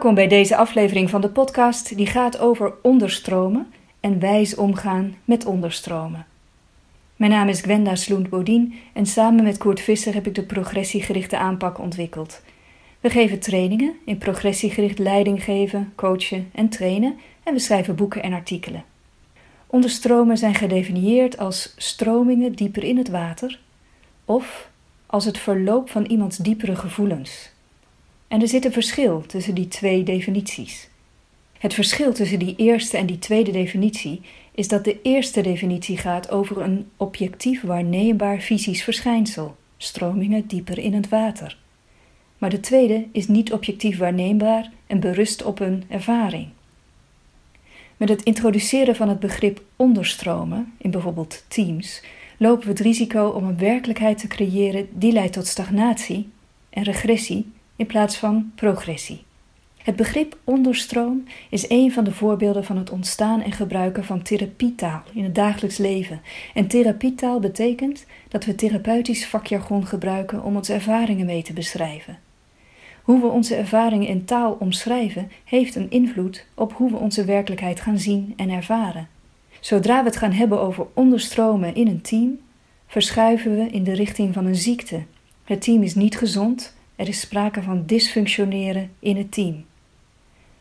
Welkom bij deze aflevering van de podcast die gaat over onderstromen en wijs omgaan met onderstromen. Mijn naam is Gwenda Sloent-Bodien en samen met Koert Visser heb ik de progressiegerichte aanpak ontwikkeld. We geven trainingen in progressiegericht leiding geven, coachen en trainen en we schrijven boeken en artikelen. Onderstromen zijn gedefinieerd als stromingen dieper in het water of als het verloop van iemands diepere gevoelens. En er zit een verschil tussen die twee definities. Het verschil tussen die eerste en die tweede definitie is dat de eerste definitie gaat over een objectief waarneembaar fysisch verschijnsel, stromingen dieper in het water. Maar de tweede is niet objectief waarneembaar en berust op een ervaring. Met het introduceren van het begrip onderstromen in bijvoorbeeld teams lopen we het risico om een werkelijkheid te creëren die leidt tot stagnatie en regressie in plaats van progressie. Het begrip onderstroom is een van de voorbeelden van het ontstaan en gebruiken van therapietaal in het dagelijks leven. En therapietaal betekent dat we therapeutisch vakjargon gebruiken om onze ervaringen mee te beschrijven. Hoe we onze ervaringen in taal omschrijven, heeft een invloed op hoe we onze werkelijkheid gaan zien en ervaren. Zodra we het gaan hebben over onderstromen in een team, verschuiven we in de richting van een ziekte. Het team is niet gezond, er is sprake van dysfunctioneren in het team.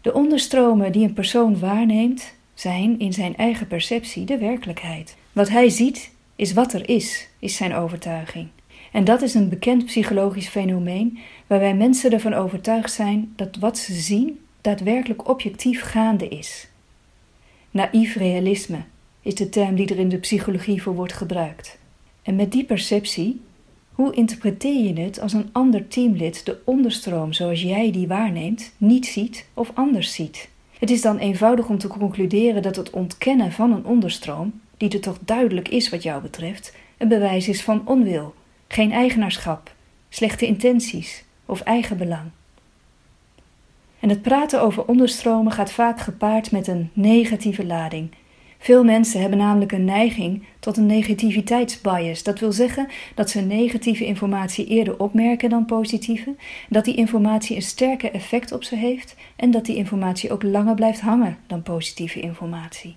De onderstromen die een persoon waarneemt, zijn in zijn eigen perceptie de werkelijkheid. Wat hij ziet, is wat er is, is zijn overtuiging. En dat is een bekend psychologisch fenomeen waarbij mensen ervan overtuigd zijn dat wat ze zien daadwerkelijk objectief gaande is. Naïef realisme is de term die er in de psychologie voor wordt gebruikt. En met die perceptie, hoe interpreteer je het als een ander teamlid de onderstroom zoals jij die waarneemt niet ziet of anders ziet? Het is dan eenvoudig om te concluderen dat het ontkennen van een onderstroom, die er toch duidelijk is wat jou betreft, een bewijs is van onwil, geen eigenaarschap, slechte intenties of eigenbelang. En het praten over onderstromen gaat vaak gepaard met een negatieve lading. Veel mensen hebben namelijk een neiging tot een negativiteitsbias. Dat wil zeggen dat ze negatieve informatie eerder opmerken dan positieve, dat die informatie een sterker effect op ze heeft en dat die informatie ook langer blijft hangen dan positieve informatie.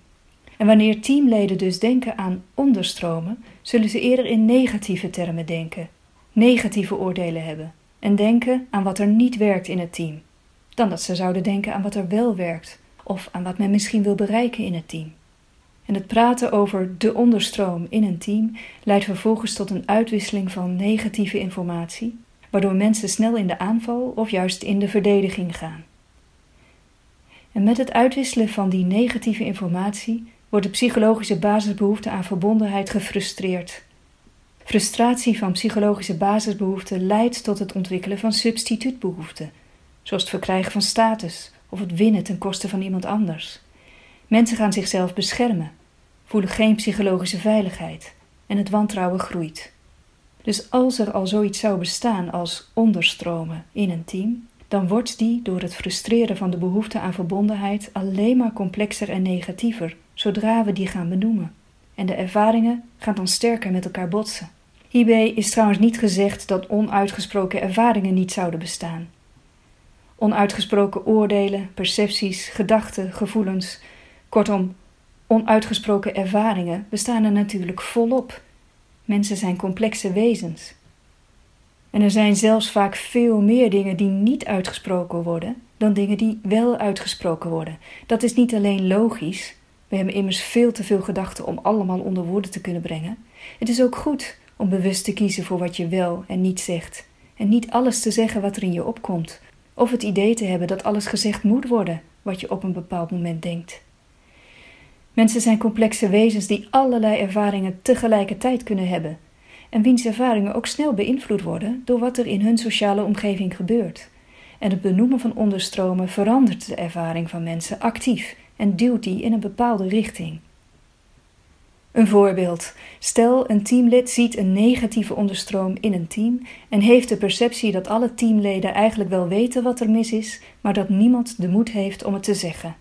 En wanneer teamleden dus denken aan onderstromen, zullen ze eerder in negatieve termen denken, negatieve oordelen hebben en denken aan wat er niet werkt in het team, dan dat ze zouden denken aan wat er wel werkt of aan wat men misschien wil bereiken in het team. En het praten over de onderstroom in een team leidt vervolgens tot een uitwisseling van negatieve informatie, waardoor mensen snel in de aanval of juist in de verdediging gaan. En met het uitwisselen van die negatieve informatie wordt de psychologische basisbehoefte aan verbondenheid gefrustreerd. Frustratie van psychologische basisbehoeften leidt tot het ontwikkelen van substituutbehoeften, zoals het verkrijgen van status of het winnen ten koste van iemand anders. Mensen gaan zichzelf beschermen, voelen geen psychologische veiligheid en het wantrouwen groeit. Dus als er al zoiets zou bestaan als onderstromen in een team, dan wordt die door het frustreren van de behoefte aan verbondenheid alleen maar complexer en negatiever zodra we die gaan benoemen. En de ervaringen gaan dan sterker met elkaar botsen. Hierbij is trouwens niet gezegd dat onuitgesproken ervaringen niet zouden bestaan. Onuitgesproken oordelen, percepties, gedachten, gevoelens, kortom, onuitgesproken ervaringen bestaan er natuurlijk volop. Mensen zijn complexe wezens. En er zijn zelfs vaak veel meer dingen die niet uitgesproken worden dan dingen die wel uitgesproken worden. Dat is niet alleen logisch, we hebben immers veel te veel gedachten om allemaal onder woorden te kunnen brengen. Het is ook goed om bewust te kiezen voor wat je wel en niet zegt. En niet alles te zeggen wat er in je opkomt. Of het idee te hebben dat alles gezegd moet worden wat je op een bepaald moment denkt. Mensen zijn complexe wezens die allerlei ervaringen tegelijkertijd kunnen hebben. En wiens ervaringen ook snel beïnvloed worden door wat er in hun sociale omgeving gebeurt. En het benoemen van onderstromen verandert de ervaring van mensen actief en duwt die in een bepaalde richting. Een voorbeeld. Stel, een teamlid ziet een negatieve onderstroom in een team en heeft de perceptie dat alle teamleden eigenlijk wel weten wat er mis is, maar dat niemand de moed heeft om het te zeggen.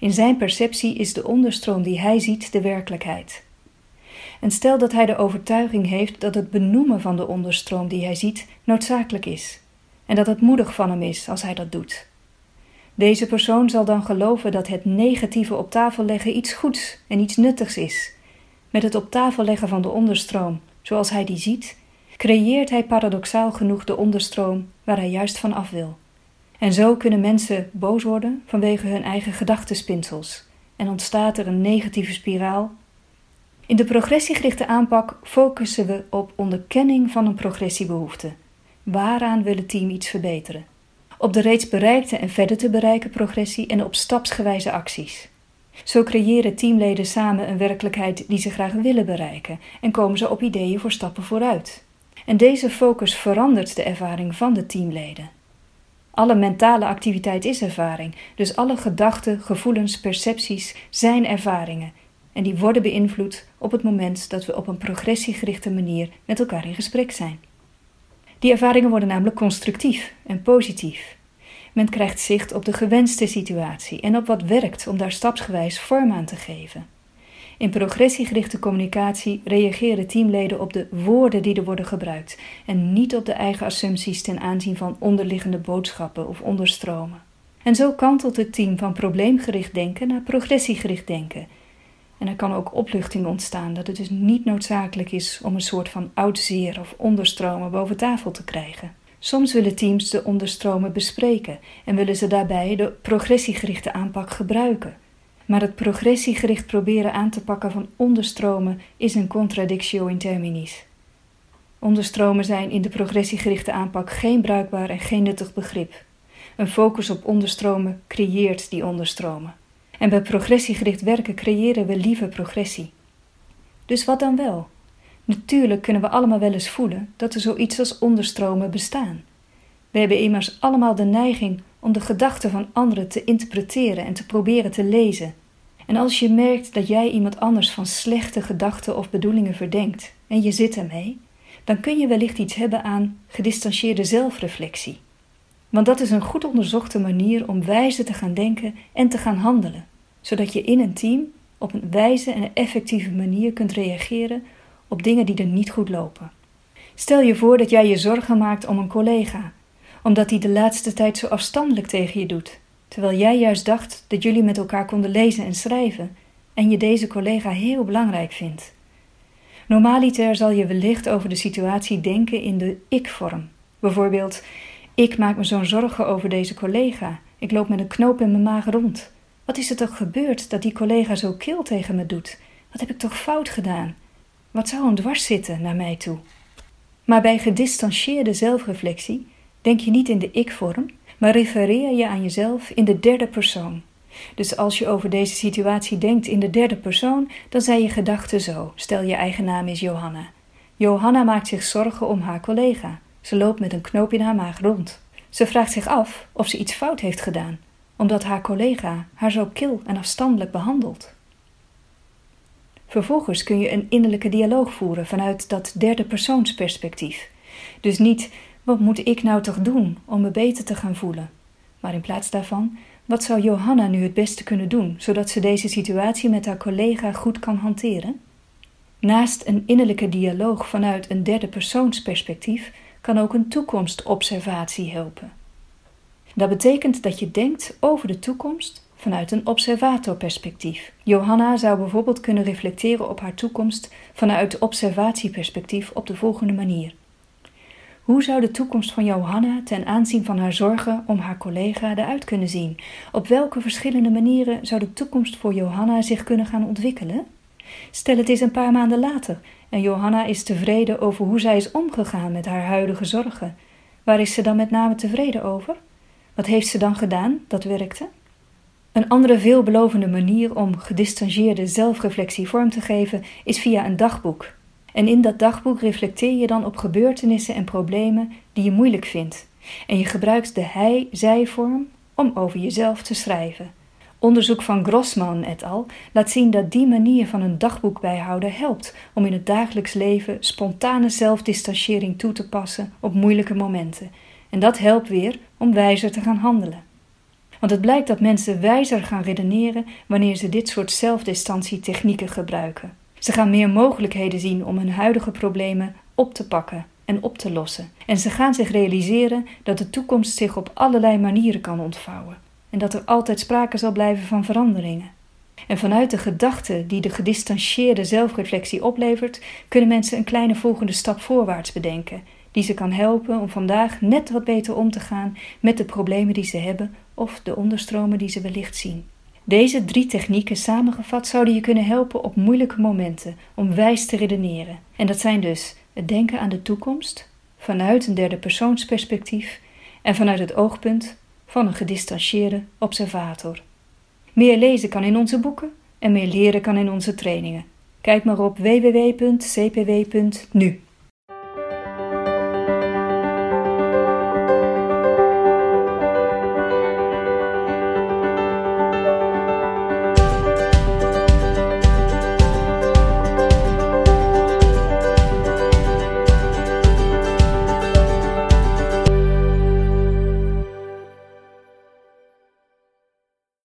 In zijn perceptie is de onderstroom die hij ziet de werkelijkheid. En stel dat hij de overtuiging heeft dat het benoemen van de onderstroom die hij ziet noodzakelijk is, en dat het moedig van hem is als hij dat doet. Deze persoon zal dan geloven dat het negatieve op tafel leggen iets goeds en iets nuttigs is. Met het op tafel leggen van de onderstroom, zoals hij die ziet, creëert hij paradoxaal genoeg de onderstroom waar hij juist van af wil. En zo kunnen mensen boos worden vanwege hun eigen gedachtenspinsels en ontstaat er een negatieve spiraal. In de progressiegerichte aanpak focussen we op onderkenning van een progressiebehoefte. Waaraan wil het team iets verbeteren? Op de reeds bereikte en verder te bereiken progressie en op stapsgewijze acties. Zo creëren teamleden samen een werkelijkheid die ze graag willen bereiken en komen ze op ideeën voor stappen vooruit. En deze focus verandert de ervaring van de teamleden. Alle mentale activiteit is ervaring, dus alle gedachten, gevoelens, percepties zijn ervaringen. En die worden beïnvloed op het moment dat we op een progressiegerichte manier met elkaar in gesprek zijn. Die ervaringen worden namelijk constructief en positief. Men krijgt zicht op de gewenste situatie en op wat werkt om daar stapsgewijs vorm aan te geven. In progressiegerichte communicatie reageren teamleden op de woorden die er worden gebruikt en niet op de eigen assumpties ten aanzien van onderliggende boodschappen of onderstromen. En zo kantelt het team van probleemgericht denken naar progressiegericht denken. En er kan ook opluchting ontstaan dat het dus niet noodzakelijk is om een soort van oud zeer of onderstromen boven tafel te krijgen. Soms willen teams de onderstromen bespreken en willen ze daarbij de progressiegerichte aanpak gebruiken. Maar het progressiegericht proberen aan te pakken van onderstromen is een contradictio in terminis. Onderstromen zijn in de progressiegerichte aanpak geen bruikbaar en geen nuttig begrip. Een focus op onderstromen creëert die onderstromen. En bij progressiegericht werken creëren we liever progressie. Dus wat dan wel? Natuurlijk kunnen we allemaal wel eens voelen dat er zoiets als onderstromen bestaan. We hebben immers allemaal de neiging om de gedachten van anderen te interpreteren en te proberen te lezen. En als je merkt dat jij iemand anders van slechte gedachten of bedoelingen verdenkt en je zit ermee, dan kun je wellicht iets hebben aan gedistanceerde zelfreflectie. Want dat is een goed onderzochte manier om wijze te gaan denken en te gaan handelen, zodat je in een team op een wijze en effectieve manier kunt reageren op dingen die er niet goed lopen. Stel je voor dat jij je zorgen maakt om een collega, omdat hij de laatste tijd zo afstandelijk tegen je doet, terwijl jij juist dacht dat jullie met elkaar konden lezen en schrijven en je deze collega heel belangrijk vindt. Normaliter zal je wellicht over de situatie denken in de ik-vorm. Bijvoorbeeld: Ik maak me zo'n zorgen over deze collega. Ik loop met een knoop in mijn maag rond. Wat is er toch gebeurd dat die collega zo kil tegen me doet? Wat heb ik toch fout gedaan? Wat zou hem dwars zitten naar mij toe? Maar bij gedistanceerde zelfreflectie denk je niet in de ik-vorm, maar refereer je aan jezelf in de derde persoon. Dus als je over deze situatie denkt in de derde persoon, dan zijn je gedachten zo. Stel je eigen naam is Johanna. Johanna maakt zich zorgen om haar collega. Ze loopt met een knoop in haar maag rond. Ze vraagt zich af of ze iets fout heeft gedaan, omdat haar collega haar zo kil en afstandelijk behandelt. Vervolgens kun je een innerlijke dialoog voeren vanuit dat derde persoonsperspectief. Dus niet wat moet ik nou toch doen om me beter te gaan voelen, maar in plaats daarvan wat zou Johanna nu het beste kunnen doen zodat ze deze situatie met haar collega goed kan hanteren? Naast een innerlijke dialoog vanuit een derde persoonsperspectief kan ook een toekomstobservatie helpen. Dat betekent dat je denkt over de toekomst vanuit een observatorperspectief. Johanna zou bijvoorbeeld kunnen reflecteren op haar toekomst vanuit observatieperspectief op de volgende manier. Hoe zou de toekomst van Johanna ten aanzien van haar zorgen om haar collega eruit kunnen zien? Op welke verschillende manieren zou de toekomst voor Johanna zich kunnen gaan ontwikkelen? Stel het is een paar maanden later en Johanna is tevreden over hoe zij is omgegaan met haar huidige zorgen. Waar is ze dan met name tevreden over? Wat heeft ze dan gedaan dat werkte? Een andere veelbelovende manier om gedistanceerde zelfreflectie vorm te geven is via een dagboek. En in dat dagboek reflecteer je dan op gebeurtenissen en problemen die je moeilijk vindt. En je gebruikt de hij-zij-vorm om over jezelf te schrijven. Onderzoek van Grossman et al. laat zien dat die manier van een dagboek bijhouden helpt om in het dagelijks leven spontane zelfdistanciering toe te passen op moeilijke momenten. En dat helpt weer om wijzer te gaan handelen. Want het blijkt dat mensen wijzer gaan redeneren wanneer ze dit soort zelfdistantietechnieken gebruiken. Ze gaan meer mogelijkheden zien om hun huidige problemen op te pakken en op te lossen. En ze gaan zich realiseren dat de toekomst zich op allerlei manieren kan ontvouwen. en dat er altijd sprake zal blijven van veranderingen. En vanuit de gedachte die de gedistanceerde zelfreflectie oplevert, kunnen mensen een kleine volgende stap voorwaarts bedenken, die ze kan helpen om vandaag net wat beter om te gaan met de problemen die ze hebben of de onderstromen die ze wellicht zien. Deze drie technieken samengevat zouden je kunnen helpen op moeilijke momenten om wijs te redeneren. En dat zijn dus het denken aan de toekomst, vanuit een derde persoonsperspectief en vanuit het oogpunt van een gedistanceerde observator. Meer lezen kan in onze boeken en meer leren kan in onze trainingen. Kijk maar op www.cpw.nu.